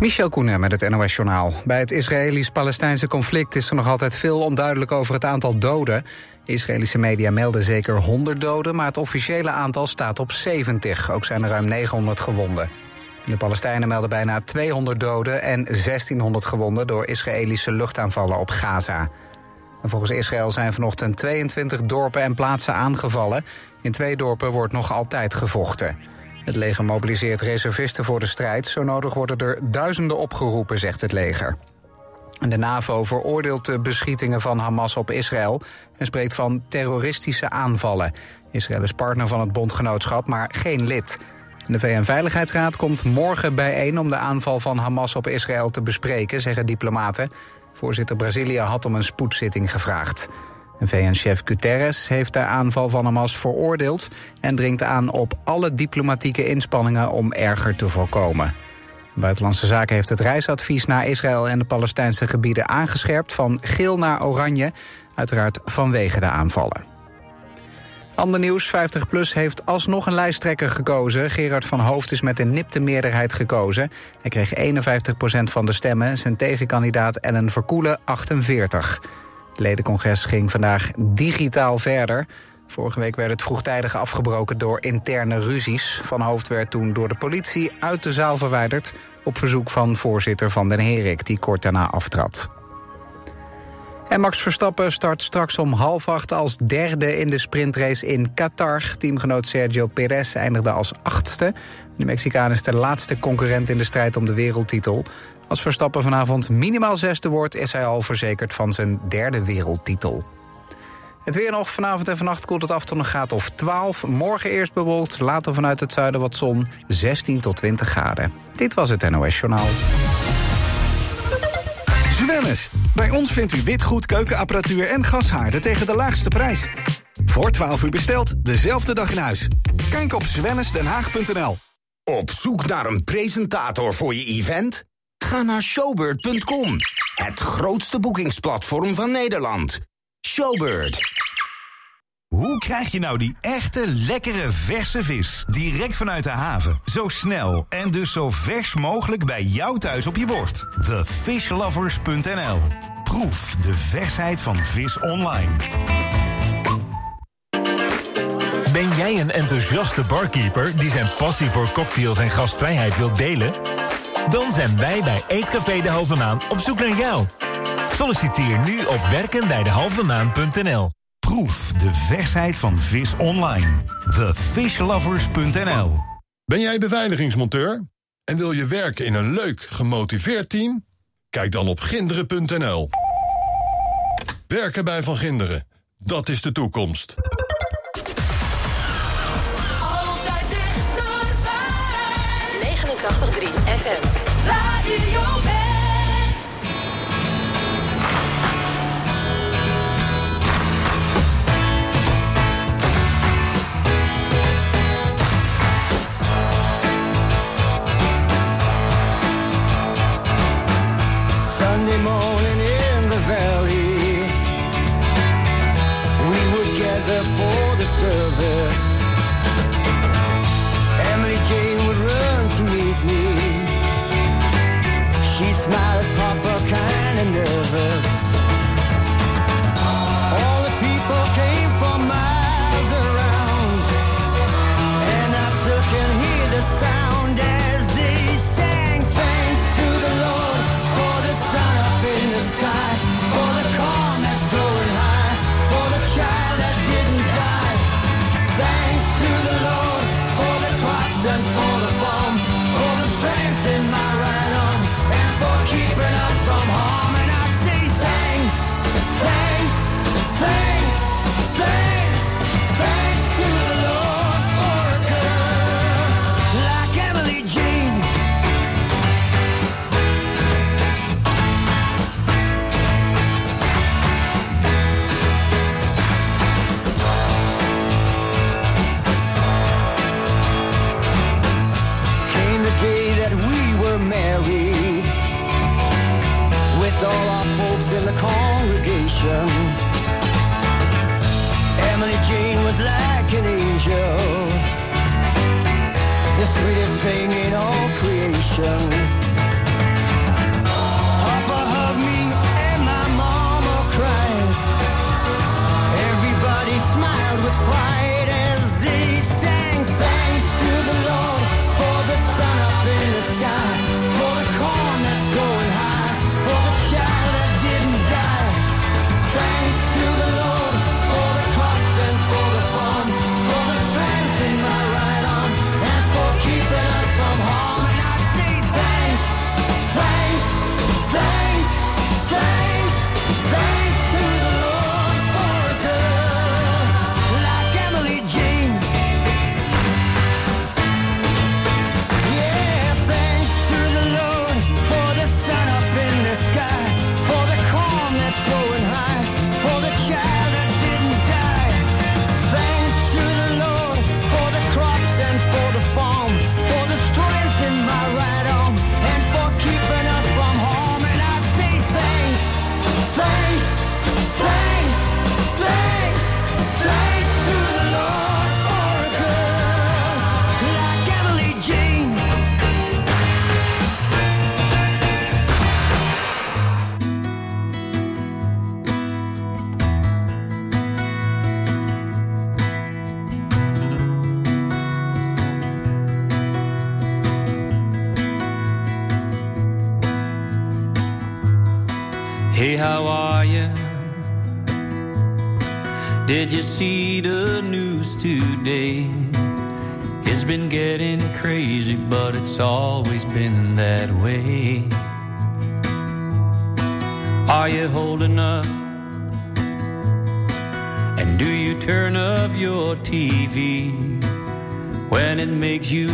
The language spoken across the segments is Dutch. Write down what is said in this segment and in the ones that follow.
Michel Koenen met het NOS-journaal. Bij het Israëlisch-Palestijnse conflict is er nog altijd veel onduidelijk over het aantal doden. Israëlische media melden zeker 100 doden, maar het officiële aantal staat op 70. Ook zijn er ruim 900 gewonden. De Palestijnen melden bijna 200 doden en 1600 gewonden door Israëlische luchtaanvallen op Gaza. En volgens Israël zijn vanochtend 22 dorpen en plaatsen aangevallen. In twee dorpen wordt nog altijd gevochten. Het leger mobiliseert reservisten voor de strijd. Zo nodig worden er duizenden opgeroepen, zegt het leger. De NAVO veroordeelt de beschietingen van Hamas op Israël en spreekt van terroristische aanvallen. Israël is partner van het bondgenootschap, maar geen lid. De VN-veiligheidsraad komt morgen bijeen om de aanval van Hamas op Israël te bespreken, zeggen diplomaten. Voorzitter Brazilië had om een spoedzitting gevraagd. VN-chef Guterres heeft de aanval van Hamas veroordeeld en dringt aan op alle diplomatieke inspanningen om erger te voorkomen. Buitenlandse Zaken heeft het reisadvies naar Israël en de Palestijnse gebieden aangescherpt van geel naar oranje, uiteraard vanwege de aanvallen. Ander nieuws, 50PLUS heeft alsnog een lijsttrekker gekozen. Gerard van Hoofd is met een nipte meerderheid gekozen. Hij kreeg 51% van de stemmen, zijn tegenkandidaat Ellen Verkoelen 48. Het ledencongres ging vandaag digitaal verder. Vorige week werd het vroegtijdig afgebroken door interne ruzies. Van Hoofd werd toen door de politie uit de zaal verwijderd... op verzoek van voorzitter Van den Herik, die kort daarna aftrad. En Max Verstappen start straks om half acht als derde in de sprintrace in Qatar. Teamgenoot Sergio Perez eindigde als achtste. De Mexicaan is de laatste concurrent in de strijd om de wereldtitel. Als Verstappen vanavond minimaal zesde wordt... is hij al verzekerd van zijn derde wereldtitel. Het weer nog. Vanavond en vannacht koelt het af tot een graad of 12. Morgen eerst bewolkt, later vanuit het zuiden wat zon. 16 tot 20 graden. Dit was het NOS Journaal. Zwemmes. Bij ons vindt u witgoed, keukenapparatuur en gashaarden tegen de laagste prijs. Voor 12 uur besteld, dezelfde dag in huis. Kijk op zwemmesdenhaag.nl. Op zoek naar een presentator voor je event? Ga naar showbird.com, het grootste boekingsplatform van Nederland. Showbird. Hoe krijg je nou die echte, lekkere, verse vis? Direct vanuit de haven, zo snel en dus zo vers mogelijk bij jou thuis op je bord. TheFishLovers.nl Proef de versheid van vis online. Ben jij een enthousiaste barkeeper die zijn passie voor cocktails en gastvrijheid wil delen? Dan zijn wij bij Eetcafé De Halve Maan op zoek naar jou. Solliciteer nu op werkenbijdehalvemaan.nl. Proef de versheid van vis online. TheFishLovers.nl Ben jij beveiligingsmonteur? En wil je werken in een leuk, gemotiveerd team? Kijk dan op ginderen.nl. Werken bij Van Ginderen. Dat is de toekomst. 89.3 FM. Radio West. Sunday morning congregation. Emily Jean was like an angel, the sweetest thing in all creation. Papa hugged me and my mama cried. Everybody smiled with pride. day. It's been getting crazy, but it's always been that way. Are you holding up? And do you turn off your TV when it makes you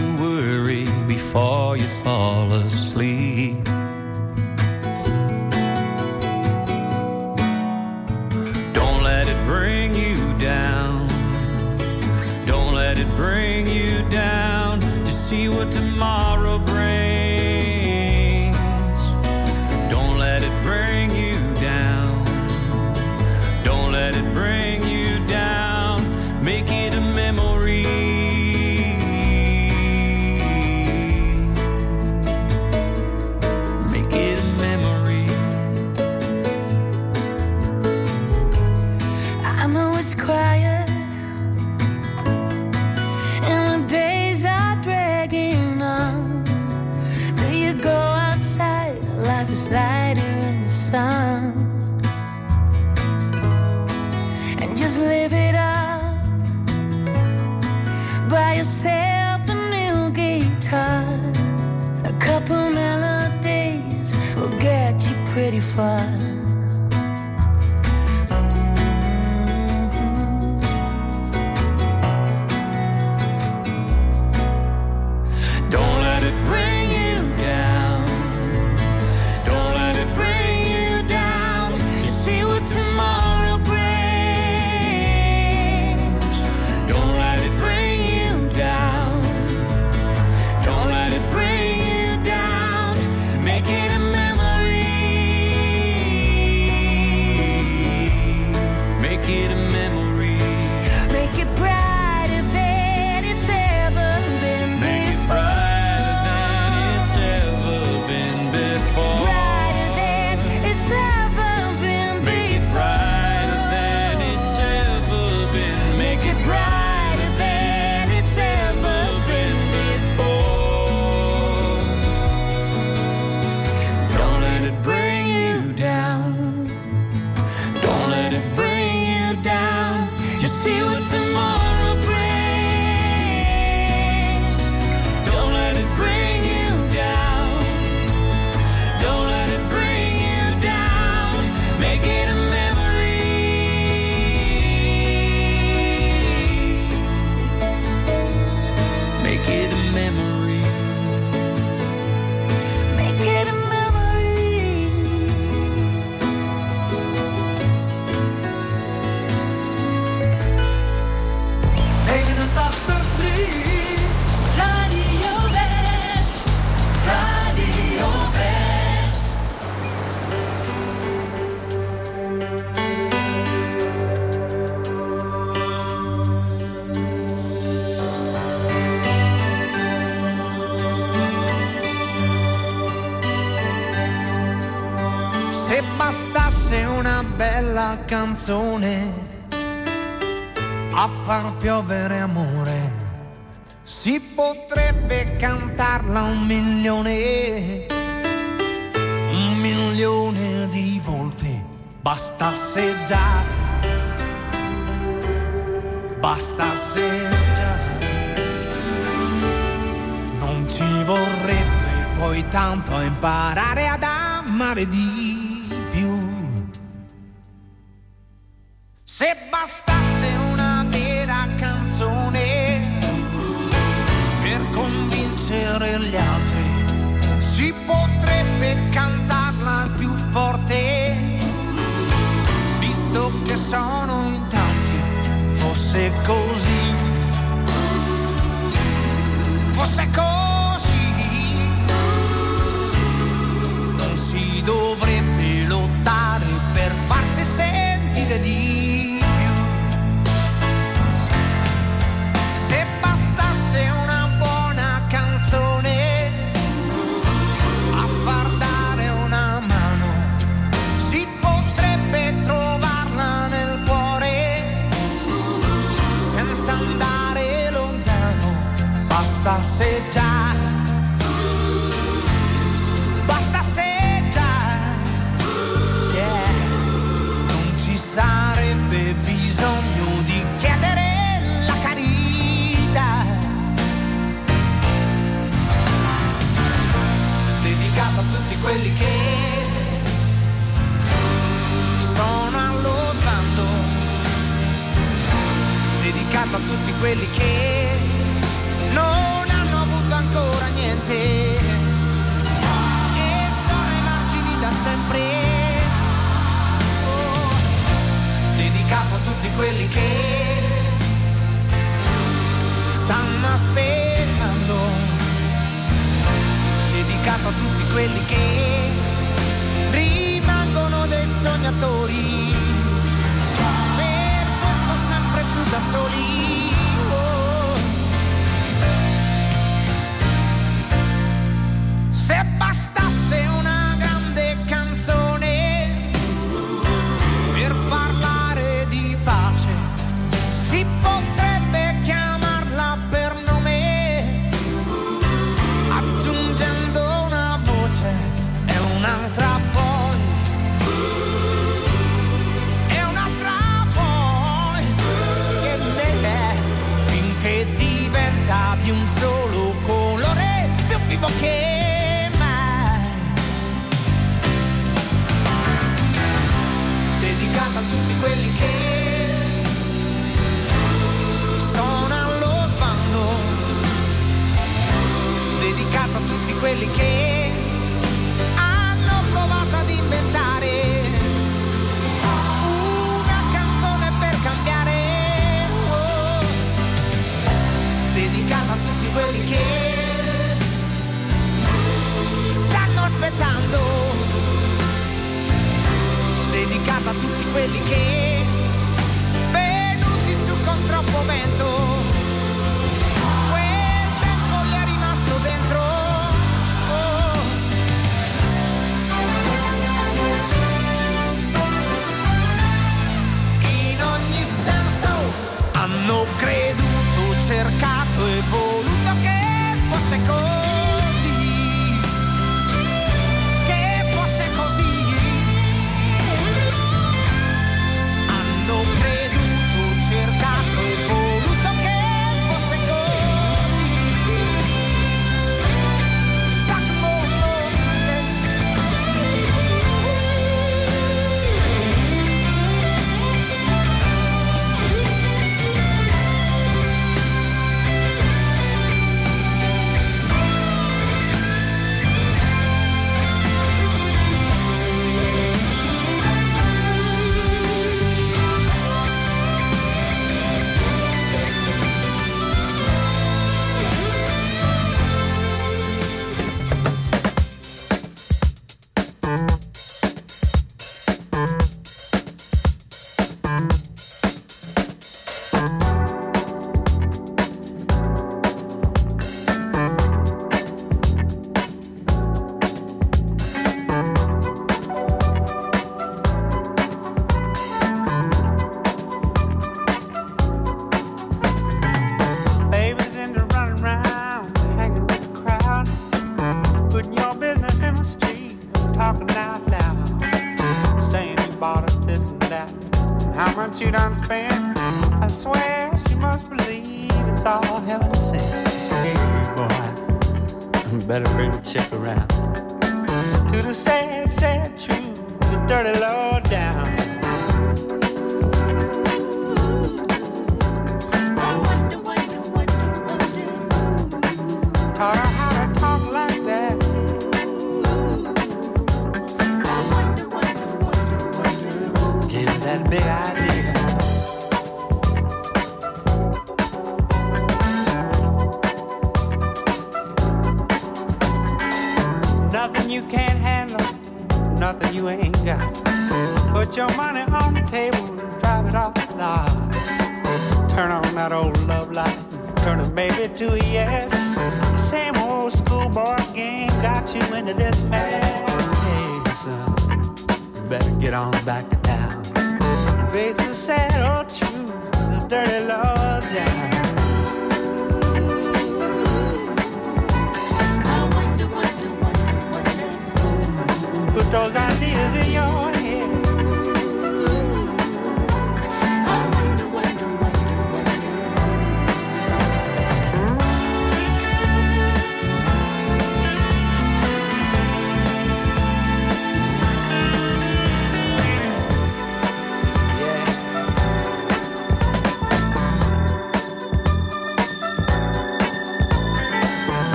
canzone a far piovere amore. Si potrebbe cantarla un milione, un milione di volte, bastasse già, bastasse già. Non ci vorrebbe poi tanto imparare ad amare di time.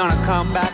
gonna come back.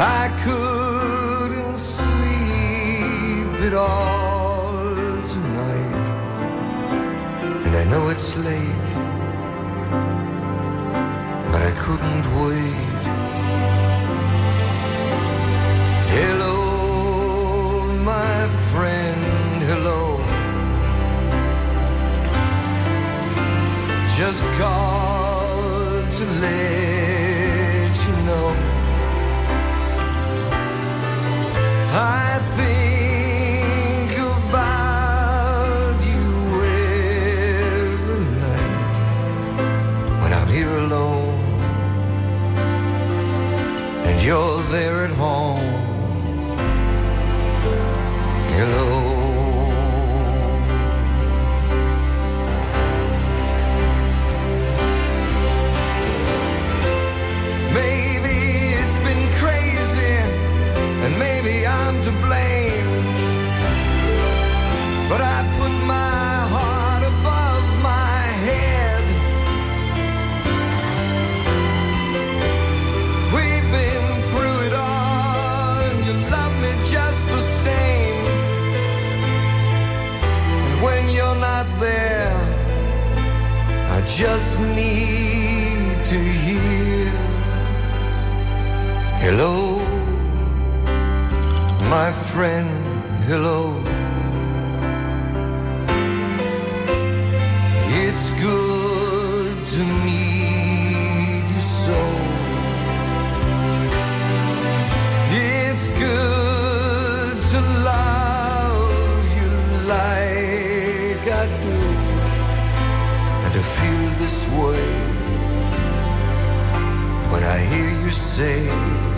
I couldn't sleep at all tonight. And I know it's late, but I couldn't wait. Hello, my friend, hello. Just called to let need to hear. Hello, my friend, hello. Say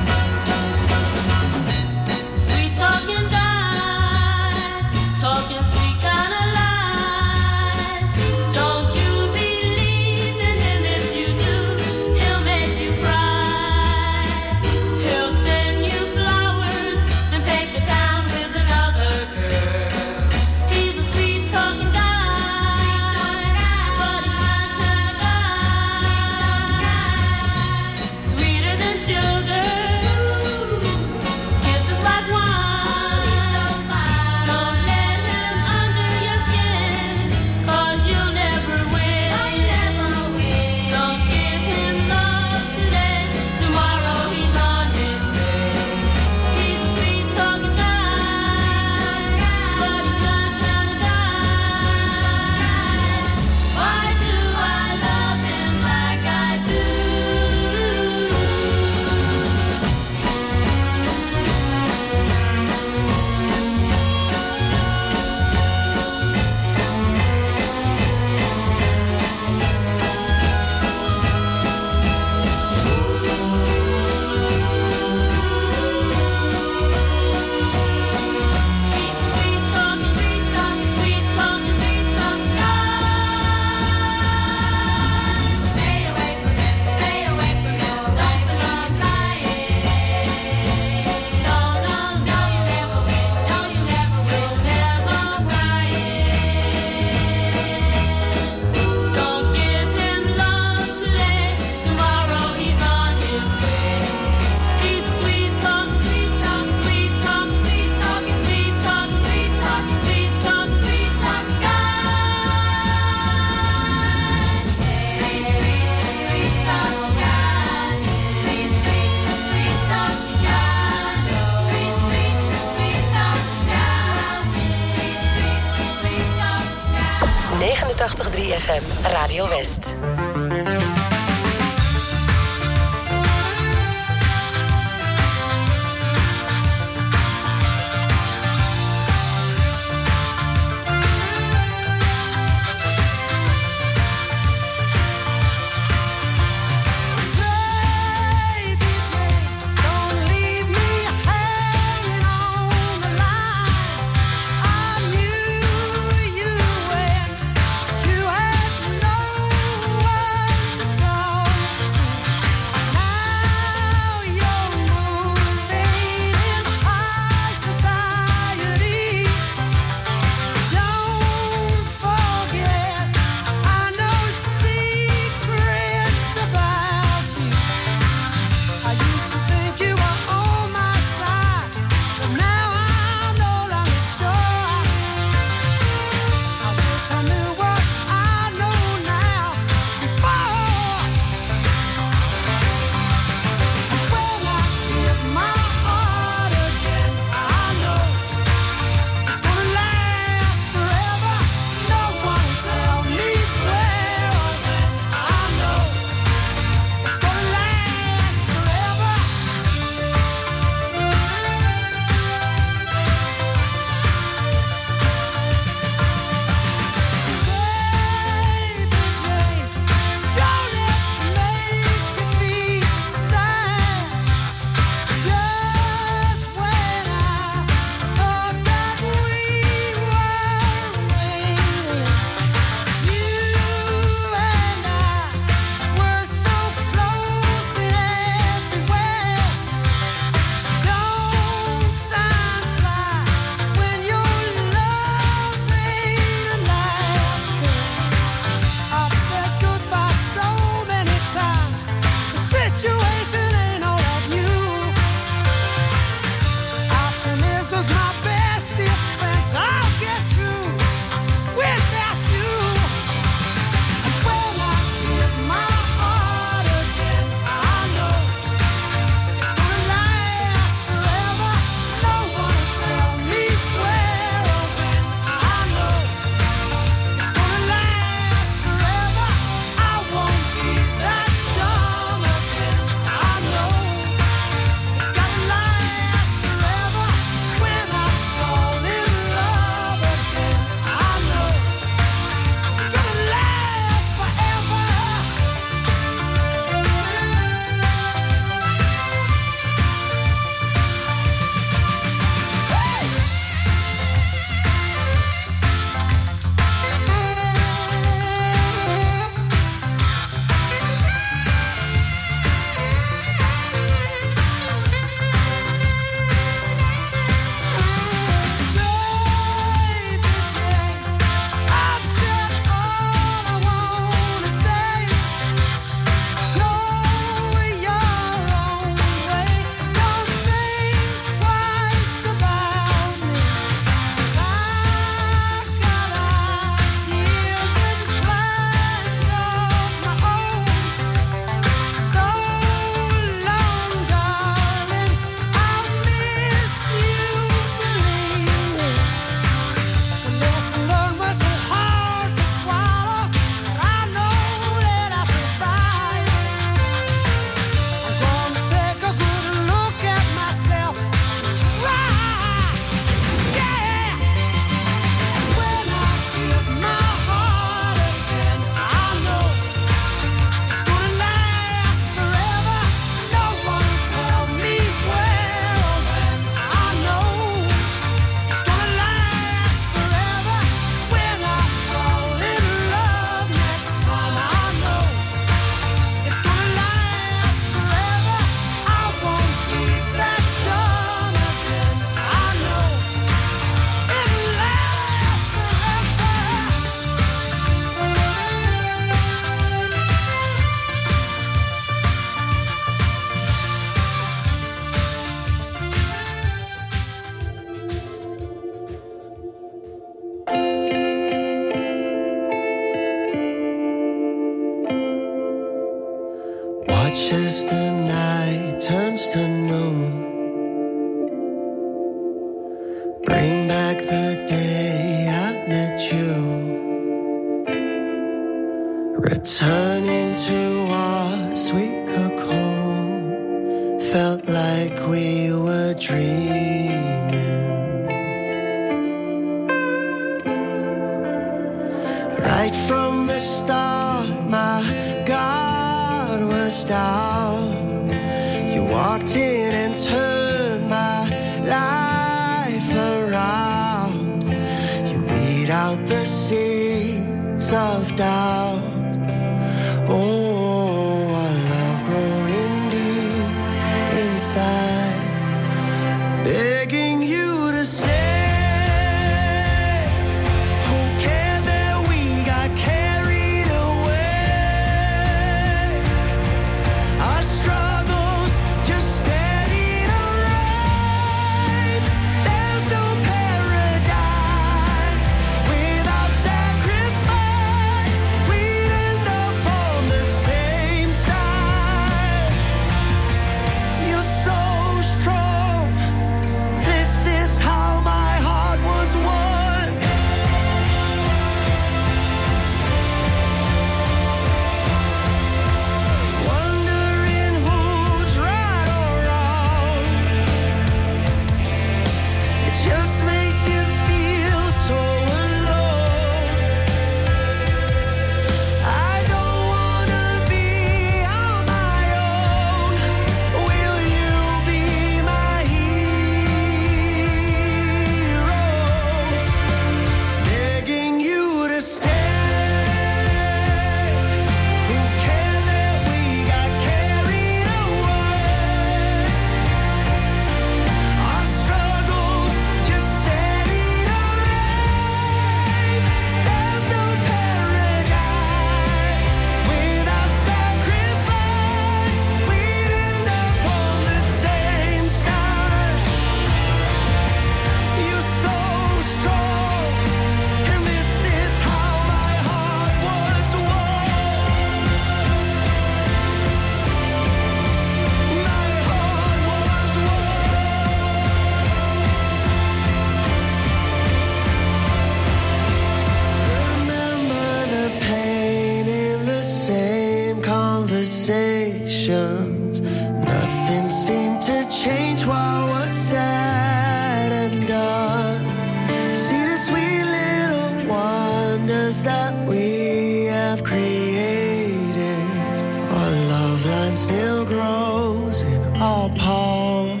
that still grows in our palm.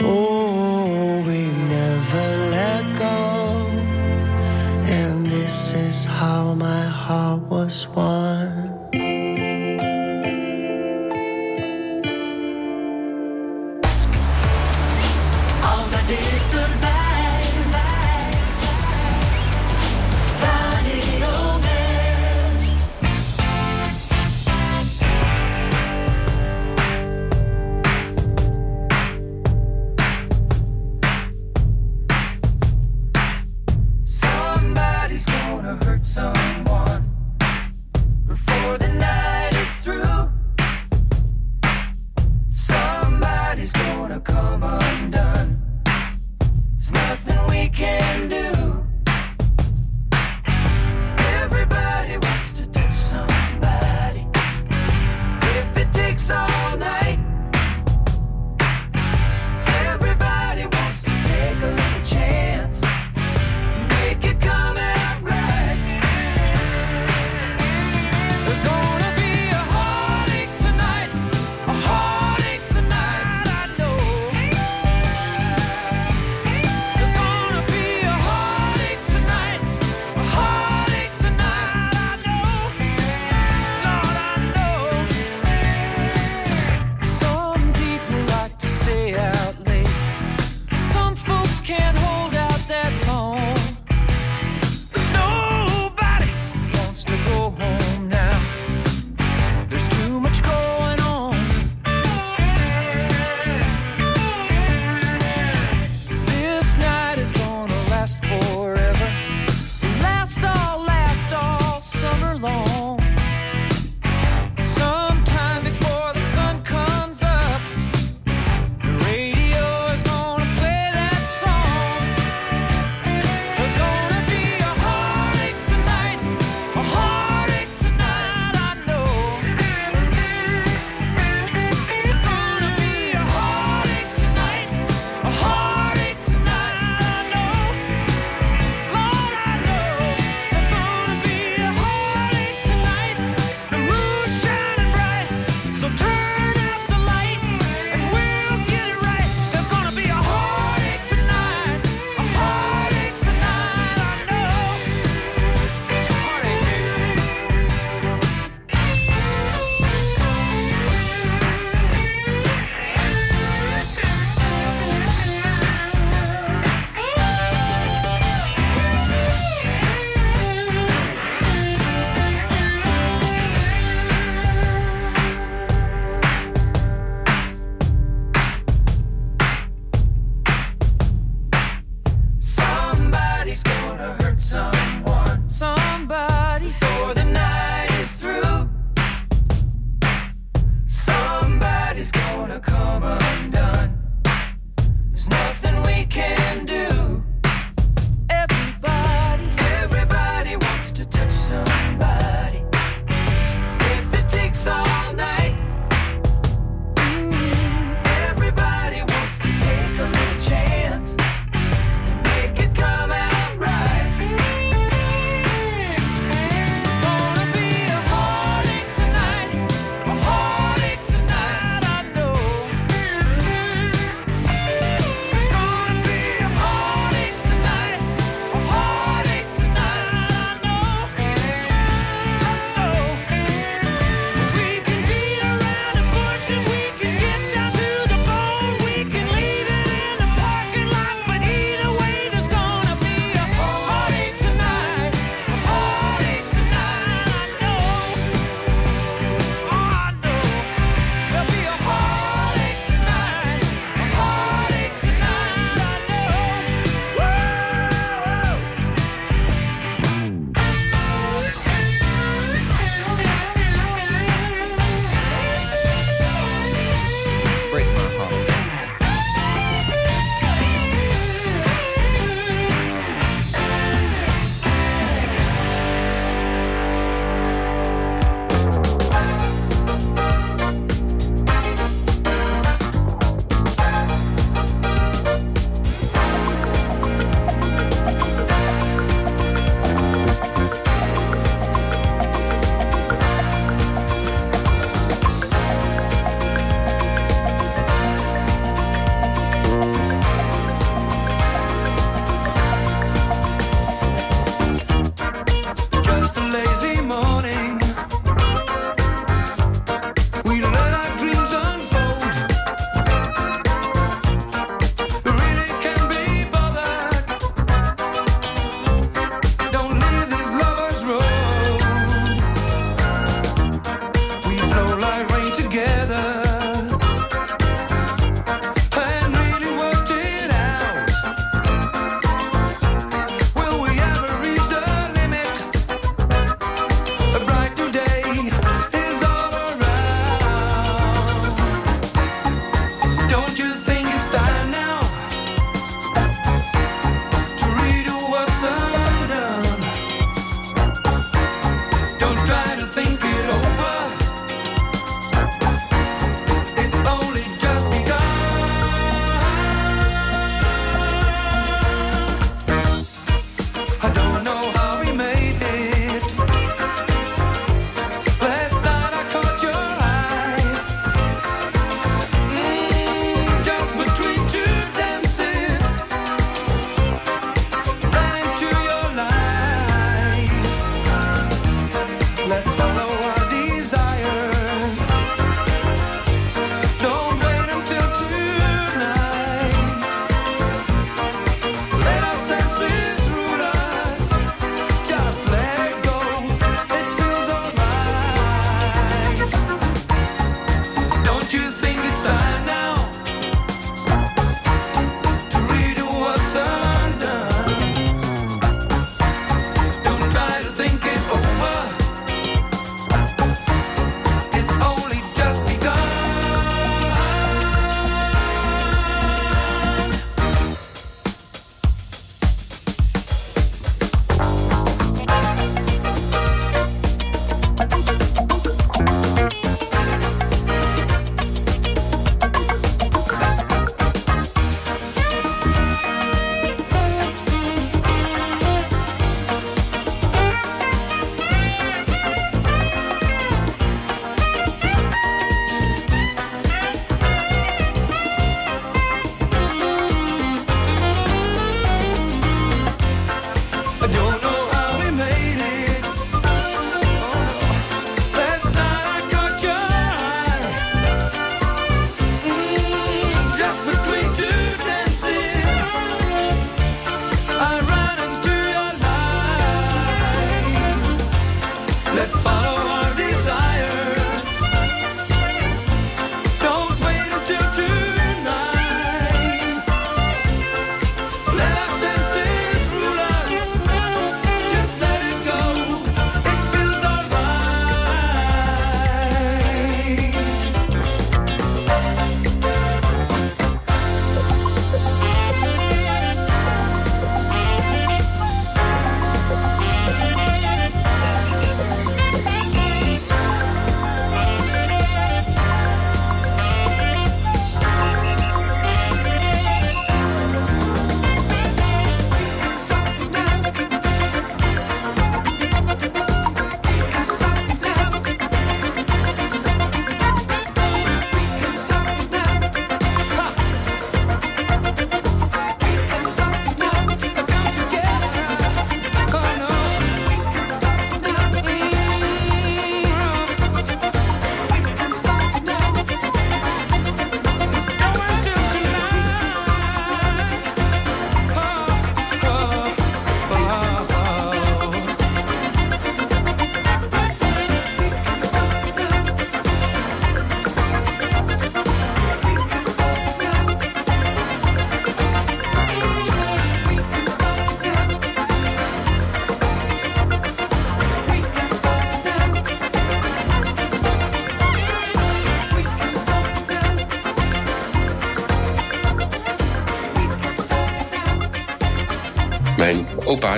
Oh, we never let go. And this is how my heart was won.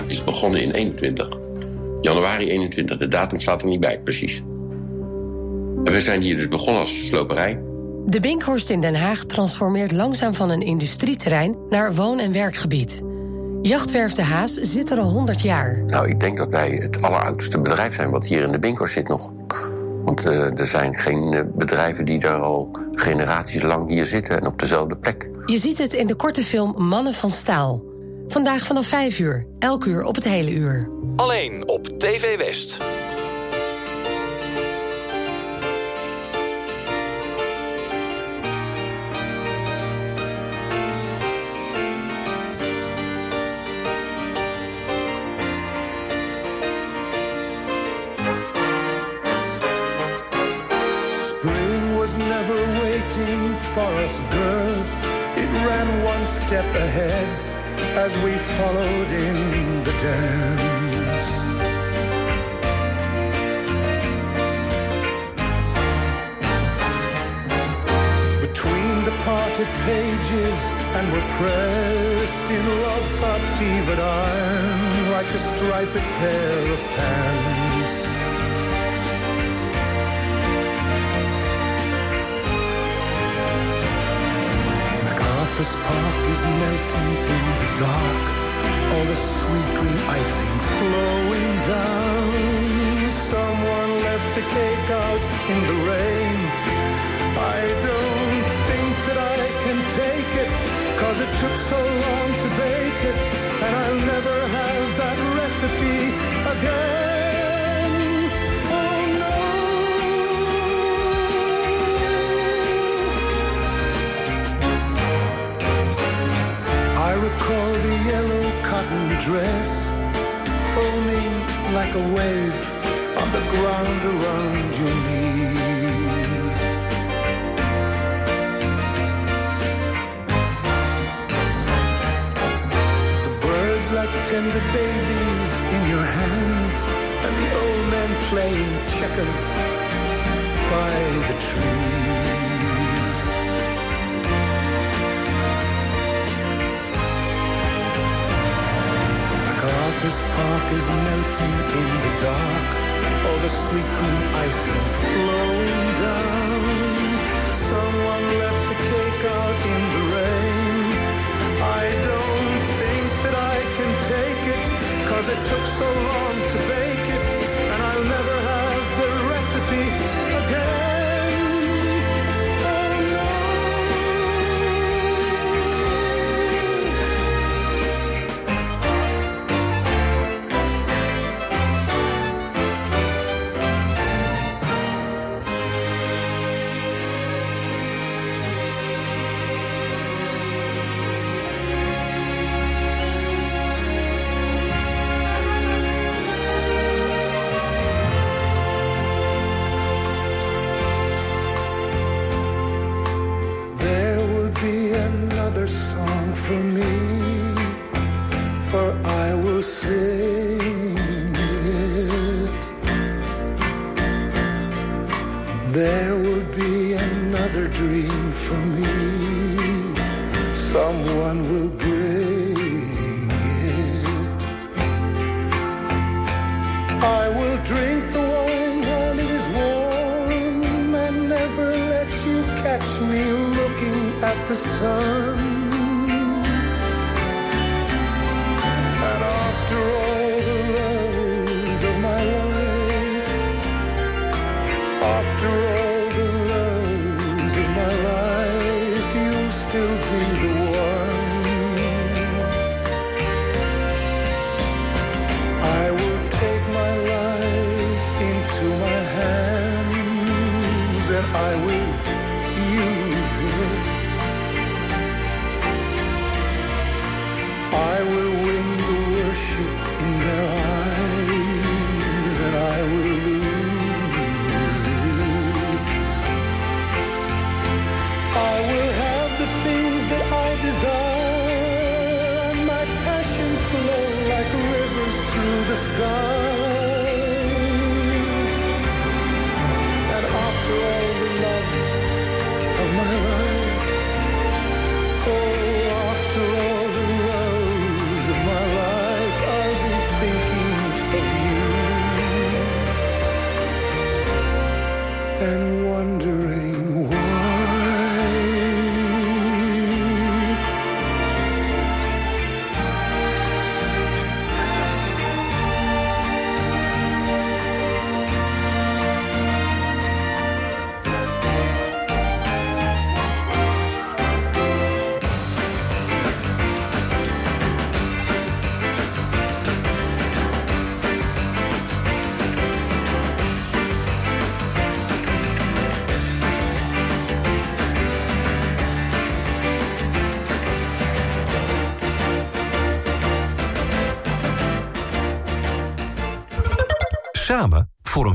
Is begonnen in 21. Januari 21, de datum staat er niet bij, precies. En we zijn hier dus begonnen als sloperij. De Binkhorst in Den Haag transformeert langzaam van een industrieterrein naar woon- en werkgebied. Jachtwerf de Haas zit er al 100 jaar. Nou, ik denk dat wij het alleroudste bedrijf zijn wat hier in de Binkhorst zit nog. Want eh, er zijn geen eh, bedrijven die daar al generaties lang hier zitten en op dezelfde plek. Je ziet het in de korte film Mannen van Staal. Vandaag vanaf 5 uur, elk uur op het hele uur. Alleen op TV West. Spring was never waiting for us, girl. It ran one step ahead as we followed in the dance. Between the parted pages, and we're pressed in love's hot fevered iron like a striped pair of pants. MacArthur's Park is melting in the dark. All the sweet green icing flowing down. Someone left the cake out in the rain. I don't think that I can take it, cause it took so long to bake it, and I'll never have that recipe again. Dress foaming like a wave on the ground around your knees. The birds like tender babies in your hands, and the old men playing checkers by the trees. MacArthur's Park is melting in the dark. All the sweet green icing flowing down. Someone left the cake out in the rain. I don't think that I can take it, cause it took so long to bake I will sing it. There will be another dream for me, someone will bring it. I will drink the wine while it is warm and never let you catch me looking at the sun.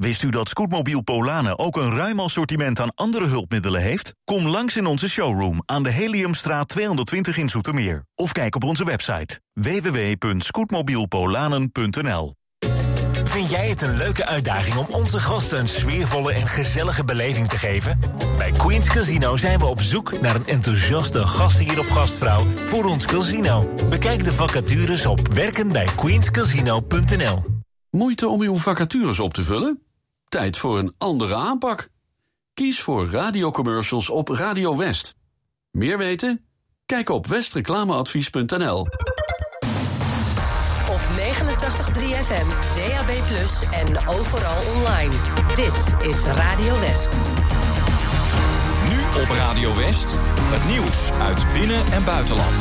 Wist u dat Scootmobiel Polanen ook een ruim assortiment aan andere hulpmiddelen heeft? Kom langs in onze showroom aan de Heliumstraat 220 in Zoetermeer. Of kijk op onze website www.scootmobielpolanen.nl Vind jij het een leuke uitdaging om onze gasten een sfeervolle en gezellige beleving te geven? Bij Queen's Casino zijn we op zoek naar een enthousiaste gastheer of gastvrouw voor ons casino. Bekijk de vacatures op werkenbijqueenscasino.nl Moeite om uw vacatures op te vullen? Tijd voor een andere aanpak. Kies voor radiocommercials op Radio West. Meer weten? Kijk op westreclameadvies.nl. Op 89.3 FM, DAB+, en overal online. Dit is Radio West. Nu op Radio West, het nieuws uit binnen- en buitenland.